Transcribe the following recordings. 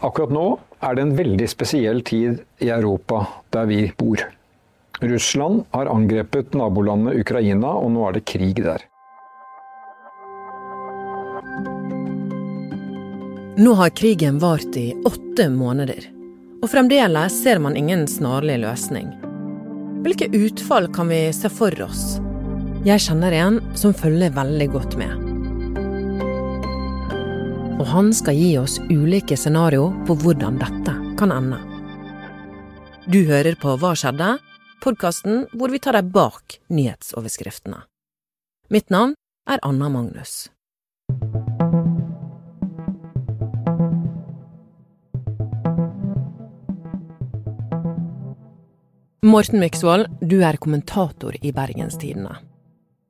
Akkurat nå er det en veldig spesiell tid i Europa der vi bor. Russland har angrepet nabolandet Ukraina, og nå er det krig der. Nå har krigen vart i åtte måneder, og fremdeles ser man ingen snarlig løsning. Hvilke utfall kan vi se for oss? Jeg kjenner en som følger veldig godt med. Og han skal gi oss ulike scenario på hvordan dette kan ende. Du hører på Hva skjedde? podkasten hvor vi tar deg bak nyhetsoverskriftene. Mitt navn er Anna Magnus. Morten Myksvold, du er kommentator i Bergenstidene.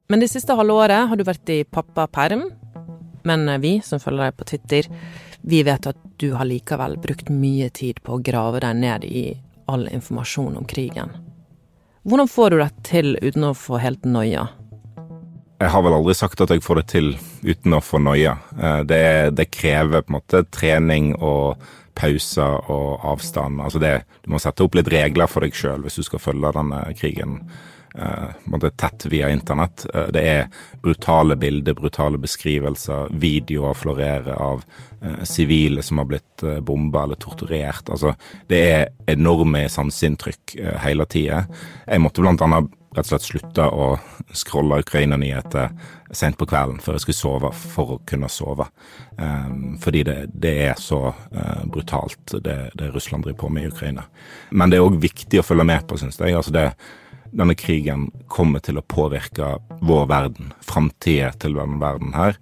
Men det siste halve året har du vært i pappaperm. Men vi som følger deg på Twitter, vi vet at du har likevel brukt mye tid på å grave deg ned i all informasjon om krigen. Hvordan får du det til uten å få helt noia? Jeg har vel aldri sagt at jeg får det til uten å få noia. Eh, det, det, krever på en måte trening og pauser og avstand. Altså det, du må sette opp litt regler for deg sjøl hvis du skal følge denne krigen eh, tett via internett. Eh, det er brutale bilder, brutale beskrivelser, videoer florerer av eh, sivile som har blitt eh, bomba eller torturert. Altså, det er enorme sanseinntrykk eh, hele tida. Jeg måtte blant annet rett og slett slutte å scrolle Ukraina-nyheter sent på kvelden før jeg skulle sove, for å kunne sove. Fordi det, det, er så brutalt, det, det, Russland driver på med i Ukraina. Men det er òg viktig å følge med på, syns jeg. Altså det, denne krigen kommer til å påvirke vår verden, framtida til denne verden her,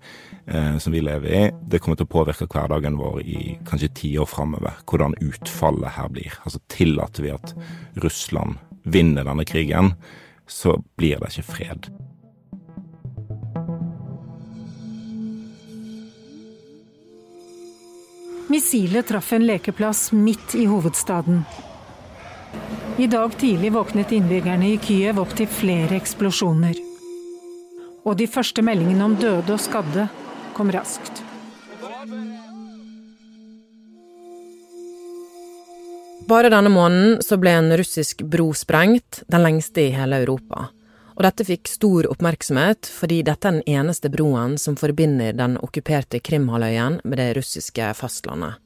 eh, som vi lever i. Det kommer til å påvirke hverdagen vår i kanskje ti år framover. Hvordan utfallet her blir. Altså Tillater vi at Russland vinner denne krigen, så blir det ikke fred. Missilet traff en lekeplass midt i hovedstaden. I dag tidlig våknet innbyggerne i Kyiv opp til flere eksplosjoner. Og de første meldingene om døde og skadde kom raskt. Bare denne måneden så ble en russisk bro sprengt, den lengste i hele Europa. Og dette fikk stor oppmerksomhet fordi dette er den eneste broen som forbinder den okkuperte Krimhalvøya med det russiske fastlandet.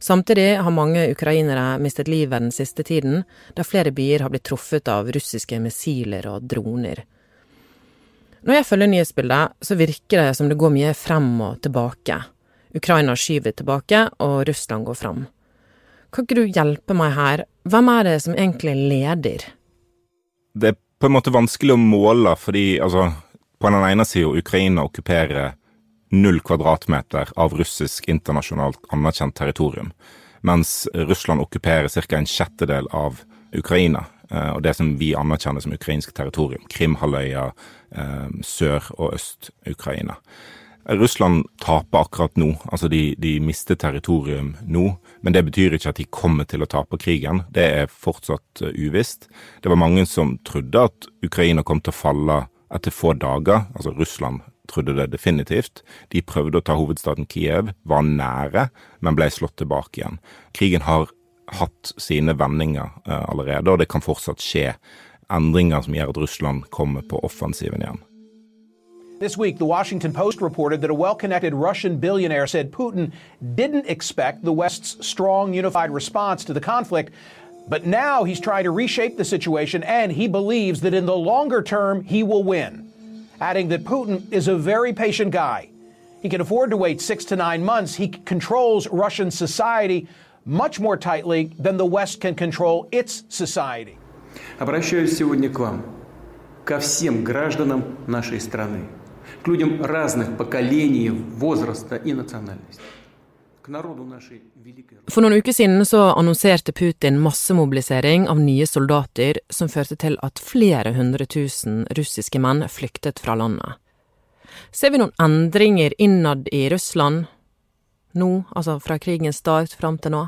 Samtidig har mange ukrainere mistet livet den siste tiden, da flere byer har blitt truffet av russiske missiler og droner. Når jeg følger nyhetsbildet, så virker det som det går mye frem og tilbake. Ukraina skyver tilbake, og Russland går fram. Kan ikke du hjelpe meg her, hvem er det som egentlig leder? Det er på en måte vanskelig å måle, fordi altså, på den ene sida Ukraina okkuperer null kvadratmeter av russisk internasjonalt anerkjent territorium, mens Russland okkuperer ca. en sjettedel av Ukraina eh, og det som vi anerkjenner som ukrainsk territorium. Krimhalvøya, eh, Sør- og Øst-Ukraina. Russland taper akkurat nå, altså de, de, mister territorium nå. Men det betyr ikke at de kommer til å tape krigen. Det er fortsatt uh, uvisst. Det var mange som trodde at Ukraina kom til å falle etter få dager. Altså Russland trodde det definitivt. De prøvde å ta hovedstaden Kiev, var nære, men ble slått tilbake igjen. Krigen har hatt sine vendinger uh, allerede, og det kan fortsatt skje endringer som gjør at Russland kommer på offensiven igjen. This week, the Washington Post reported that a well connected Russian billionaire said Putin didn't expect the West's strong, unified response to the conflict. But now he's trying to reshape the situation, and he believes that in the longer term, he will win adding that Putin is a very patient guy. He can afford to wait six to nine months. He controls Russian society much more tightly than the West can control its society. Обращаюсь сегодня к вам, ко всем гражданам нашей страны, к людям разных поколений, возраста и национальности. For noen uker siden så annonserte Putin massemobilisering av nye soldater, som førte til at flere hundre tusen russiske menn flyktet fra landet. Ser vi noen endringer innad i Russland nå, altså fra krigens start fram til nå?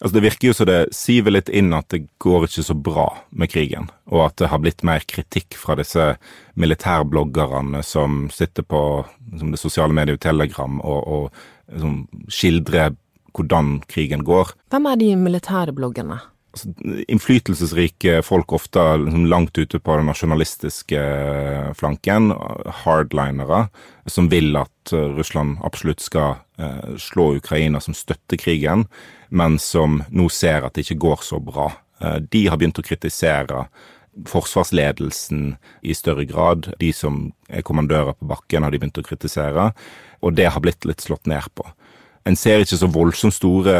Altså Det virker jo som det siver litt inn at det går ikke så bra med krigen, og at det har blitt mer kritikk fra disse militærbloggerne som sitter på som det sosiale mediet Telegram og, og som skildrer hvordan krigen går. Hvem er de militære bloggerne? Altså, innflytelsesrike folk ofte liksom, langt ute på den nasjonalistiske flanken, hardlinere, som vil at Russland absolutt skal eh, slå Ukraina, som støtter krigen, men som nå ser at det ikke går så bra. Eh, de har begynt å kritisere forsvarsledelsen i større grad. De som er kommandører på bakken, har de begynt å kritisere, og det har blitt litt slått ned på. En ser ikke så voldsomt store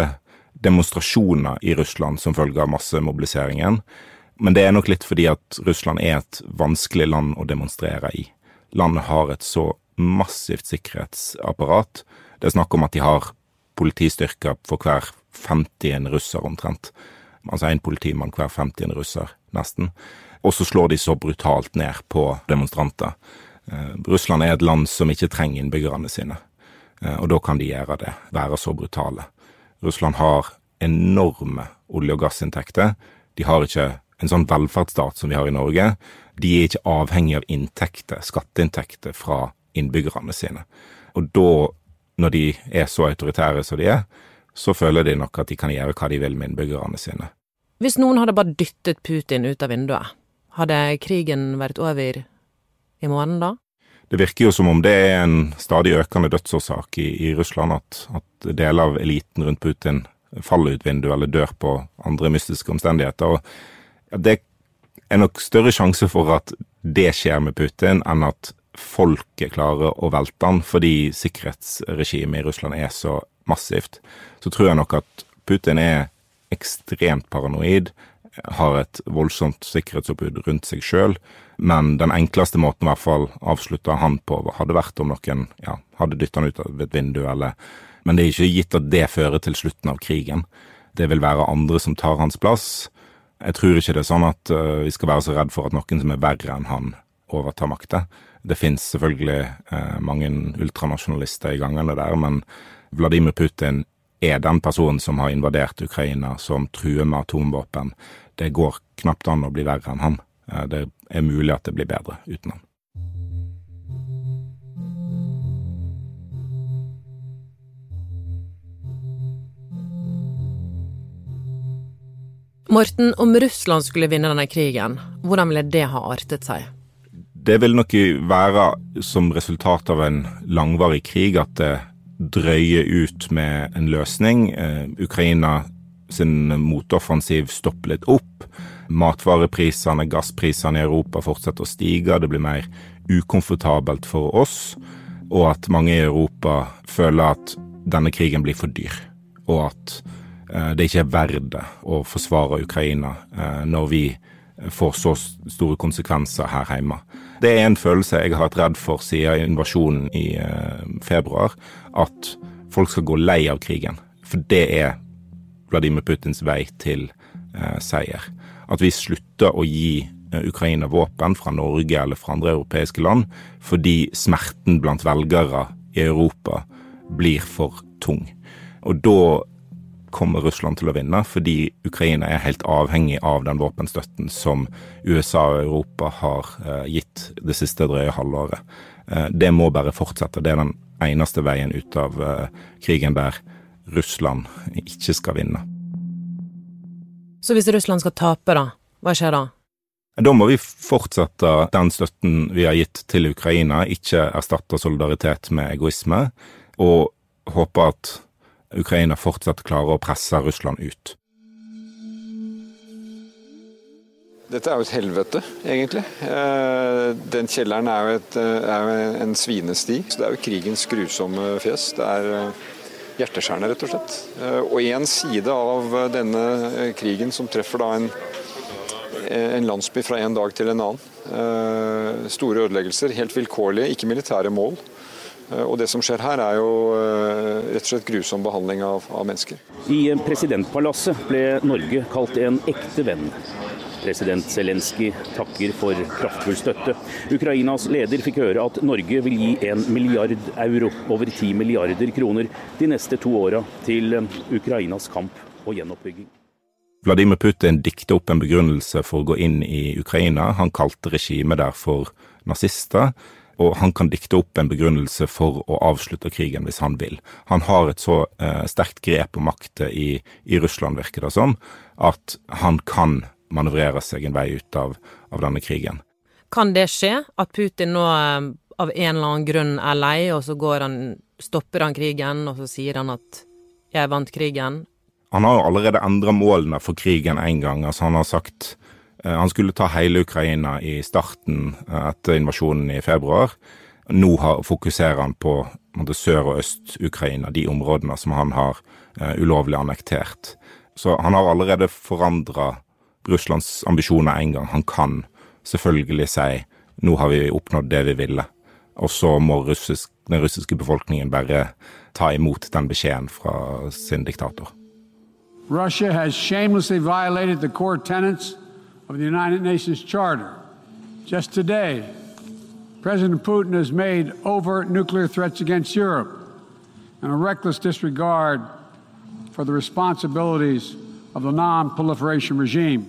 demonstrasjoner i Russland som følge av massemobiliseringen, men det er nok litt fordi at Russland er et vanskelig land å demonstrere i. Landet har et så massivt sikkerhetsapparat. Det er snakk om at de har politistyrker for hver 50 russer omtrent. Altså én politimann hver 50 russer, nesten. Og så slår de så brutalt ned på demonstranter. Eh, Russland er et land som ikke trenger innbyggerne sine, eh, og da kan de gjøre det, være så brutale. Russland har enorme olje- og gassinntekter. De har ikke en sånn velferdsstat som vi har i Norge. De er ikke avhengig av inntekter, skatteinntekter fra innbyggerne sine. Og da, når de er så autoritære som de er, så føler de nok at de kan gjøre hva de vil med innbyggerne sine. Hvis noen hadde bare dyttet Putin ut av vinduet, hadde krigen vært over i morgen da? Det virker jo som om det er en stadig økende dødsårsak i, i Russland, at, at, deler av eliten rundt Putin faller ut vinduet eller dør på andre mystiske omstendigheter. Og det er nok større sjanse for at det skjer med Putin, enn at folket klarer å velte han, fordi sikkerhetsregimet i Russland er så massivt. Så tror jeg nok at Putin er ekstremt paranoid, har et voldsomt sikkerhetsoppbud rundt seg sjøl. Men den enkleste måten i hvert fall avslutta han på, hadde vært om noen ja, hadde dytta han ut av et vindu, eller Men det er ikke gitt at det fører til slutten av krigen. Det vil være andre som tar hans plass. Jeg tror ikke det er sånn at uh, vi skal være så redd for at noen som er verre enn han, overtar makta. Det finnes selvfølgelig uh, mange ultranasjonalister i gangene der, men Vladimir Putin er den personen som har invadert Ukraina, som truer med atomvåpen. Det går knapt an å bli verre enn han. Eh, det er mulig at det blir bedre uten han. Morten, om Russland skulle vinne denne krigen, hvordan ville det ha artet seg? Det vil nok være som resultat av en langvarig krig at det drøye ut med en løsning. Eh, Ukraina sin motoffensiv stopper litt opp. Matvareprisene, gassprisene i Europa fortsetter å stige. Det blir mer ukomfortabelt for oss. Og at mange i Europa føler at denne krigen blir for dyr. Og at eh, det ikke er verdt det å forsvare Ukraina eh, når vi får så store konsekvenser her hjemme. Det er en følelse jeg har vært redd for siden invasjonen i eh, februar, at folk skal gå lei av krigen. For det er Vladimir Putins vei til eh, seier. At vi slutter å gi eh, Ukraina våpen fra Norge eller fra andre europeiske land fordi smerten blant velgere i Europa blir for tung. Og da kommer Russland til å vinne, fordi Ukraina er helt avhengig av den våpenstøtten som USA og Europa har eh, gitt det siste drøye halvåret. Eh, det må bare fortsette. Det er den eneste veien ut av eh, krigen der Russland ikke skal vinne. Så hvis Russland skal tape, da? Hva skjer da? Da må vi fortsette den støtten vi har gitt til Ukraina, ikke erstatte solidaritet med egoisme, og håpe at Ukraina fortsatt klarer å presse Russland ut. Dette er jo et helvete, egentlig. Eh, den kjelleren er jo, et, eh, er jo en svinesti. Så det er jo krigens grusomme fjes. Det er eh, hjerteskjærende, rett og slett. Og én side av denne krigen som treffer da en, en landsby fra en dag til en annen. Store ødeleggelser, helt vilkårlige, ikke militære mål. Eh, og Det som skjer her, er jo eh, rett og slett grusom behandling av, av mennesker. I presidentpalasset ble Norge kalt en ekte venn. President Zelenskyj takker for kraftfull støtte. Ukrainas leder fikk høre at Norge vil gi en milliard euro, over ti milliarder kroner, de neste to åra til Ukrainas kamp og gjenoppbygging. Vladimir Putin dikta opp en begrunnelse for å gå inn i Ukraina. Han kalte regimet der for nazister. Og han kan dikte opp en begrunnelse for å avslutte krigen hvis han vil. Han har et så eh, sterkt grep om makta i, i, Russland, virker det som, at han kan manøvrere seg en vei ut av, av denne krigen. Kan det skje, at Putin nå eh, av en eller annen grunn er lei, og så han, stopper han krigen, og så sier han at 'jeg vant krigen'? Han har jo allerede endra målene for krigen én gang. Altså, han har sagt Eh, han skulle ta hele Ukraina i starten eh, etter invasjonen i februar. Nå fokuserer han på Sør- og Øst-Ukraina, de områdene som han har uh, ulovlig annektert. Så han har allerede forandra Russlands ambisjoner en gang. Han kan selvfølgelig si nå har vi oppnådd det vi ville. Og så må russisk, den russiske befolkningen bare ta imot den beskjeden fra sin diktator. Russia has shamelessly violated the core tenets of the United Nations Charter. Just today, President Putin has made overt nuclear threats against Europe and a reckless disregard for the responsibilities of the non proliferation regime.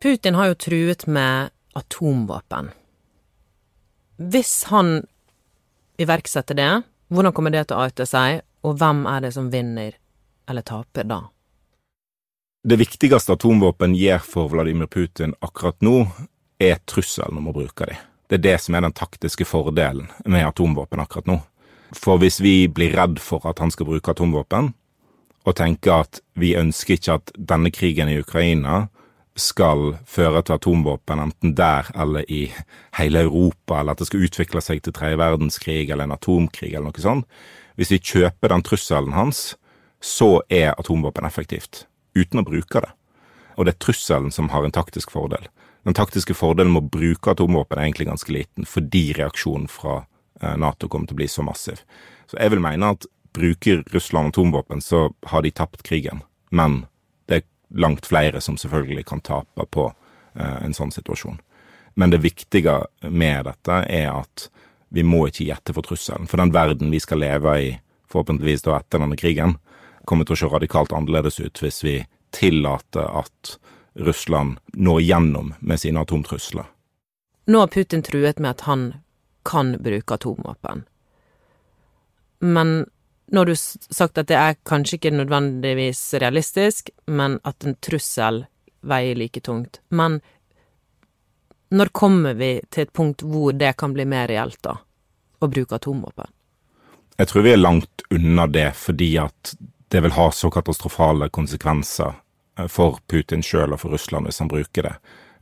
Putin har jo truet med atomvåpen. Hvis han iverksetter det, hvordan kommer det til å arte seg, og hvem er det som vinner eller taper da? Det viktigste atomvåpen gjør for Vladimir Putin akkurat nå, er trusselen om å bruke dem. Det er det som er den taktiske fordelen med atomvåpen akkurat nå. For hvis vi blir redd for at han skal bruke atomvåpen, og tenker at vi ønsker ikke at denne krigen i Ukraina skal føre til atomvåpen, enten der eller i hele Europa, eller at det skal utvikle seg til tredje verdenskrig eller en atomkrig eller noe sånt. Hvis vi kjøper den trusselen hans, så er atomvåpen effektivt uten å bruke det. Og det er trusselen som har en taktisk fordel. Den taktiske fordelen med å bruke atomvåpen er egentlig ganske liten, fordi reaksjonen fra eh, Nato kommer til å bli så massiv. Så jeg vil mene at bruker Russland atomvåpen, så har de tapt krigen. Men det er langt flere som selvfølgelig kan tape på eh, en sånn situasjon. Men det viktige med dette er at vi må ikke gjette for trusselen. For den verden vi skal leve i, forhåpentligvis da etter denne krigen, kommer til å se radikalt annerledes ut hvis vi tillater at Russland når gjennom med sine atomtrusler. Nå har Putin truet med at han kan bruke atomvåpen. Men nå har du sagt at det er kanskje ikke nødvendigvis realistisk, men at en trussel veier like tungt. Men når kommer vi til et punkt hvor det kan bli mer reelt, da? Å bruke atomvåpen? Jeg tror vi er langt unna det, fordi at det vil ha så katastrofale konsekvenser eh, for Putin sjøl og for Russland hvis han bruker det,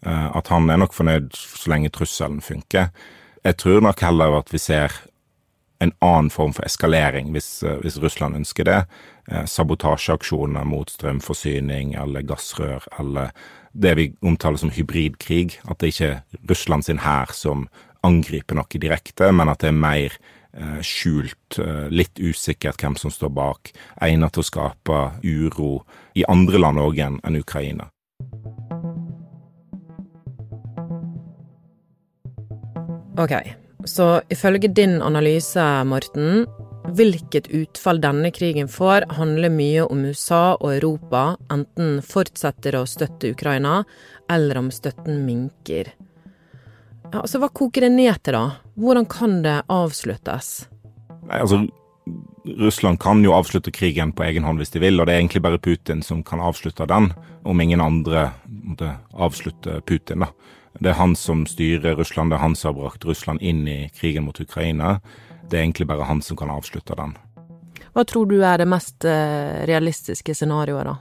eh, at han er nok fornøyd så lenge trusselen funker. Jeg tror nok heller at vi ser en annen form for eskalering, hvis, eh, hvis Russland ønsker det. Sabotasjeaksjoner mot strømforsyning eller gassrør, eller det vi omtaler som hybridkrig. At det ikke er Russland sin hær som angriper noe direkte, men at det er mer Eh, skjult, eh, litt usikkert hvem som står bak, egnet til å skape uro i andre land òg enn Ukraina. Ok, så ifølge din analyse, Morten, hvilket utfall denne krigen får, handler mye om USA og Europa enten fortsetter å støtte Ukraina, eller om støtten minker. Ja, altså, Hva koker det ned til, da? Hvordan kan det avsluttes? Nei, altså, Russland kan jo avslutte krigen på egen hånd hvis de vil, og det er egentlig bare Putin som kan avslutte den, om ingen andre måtte avslutte Putin. da. Det er han som styrer Russland, det er han som har brakt Russland inn i krigen mot Ukraina. Det er egentlig bare han som kan avslutte den. Hva tror du er det mest eh, realistiske scenarioet, da?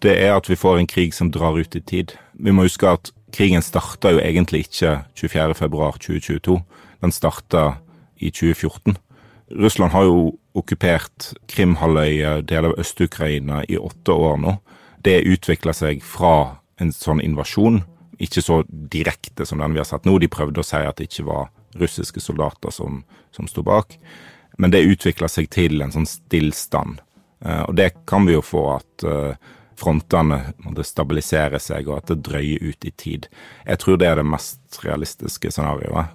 Det er at vi får en krig som drar ut i tid. Vi må huske at krigen starta jo egentlig ikke 24.2.2022. Den starta i 2014. Russland har jo okkupert Krimhalvøya, deler av Øst-Ukraina, i åtte år nå. Det utvikla seg fra en sånn invasjon, ikke så direkte som den vi har sett nå. De prøvde å si at det ikke var russiske soldater som, som sto bak. Men det utvikla seg til en sånn stillstand. Uh, og det kan vi jo få at uh, frontene måtte stabilisere seg, og at det drøyer ut i tid. Jeg tror det er det mest realistiske scenarioet.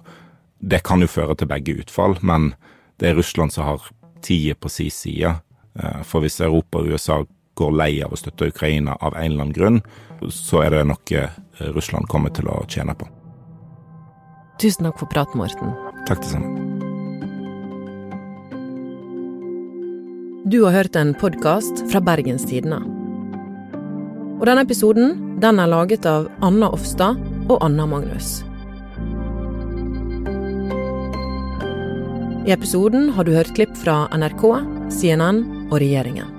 Det kan jo føre til begge utfall, men det er Russland som har tida på sin side. Eh, for hvis Europa og USA går lei av å støtte Ukraina av en eller annen grunn, så er det noe Russland kommer til å tjene på. Tusen takk for praten, Morten. Takk det samme. Du har hørt en podkast fra Bergens Tidende. Og denne episoden den er laget av Anna Offstad og Anna Magnus. I episoden har du hørt klipp fra NRK, CNN og regjeringen.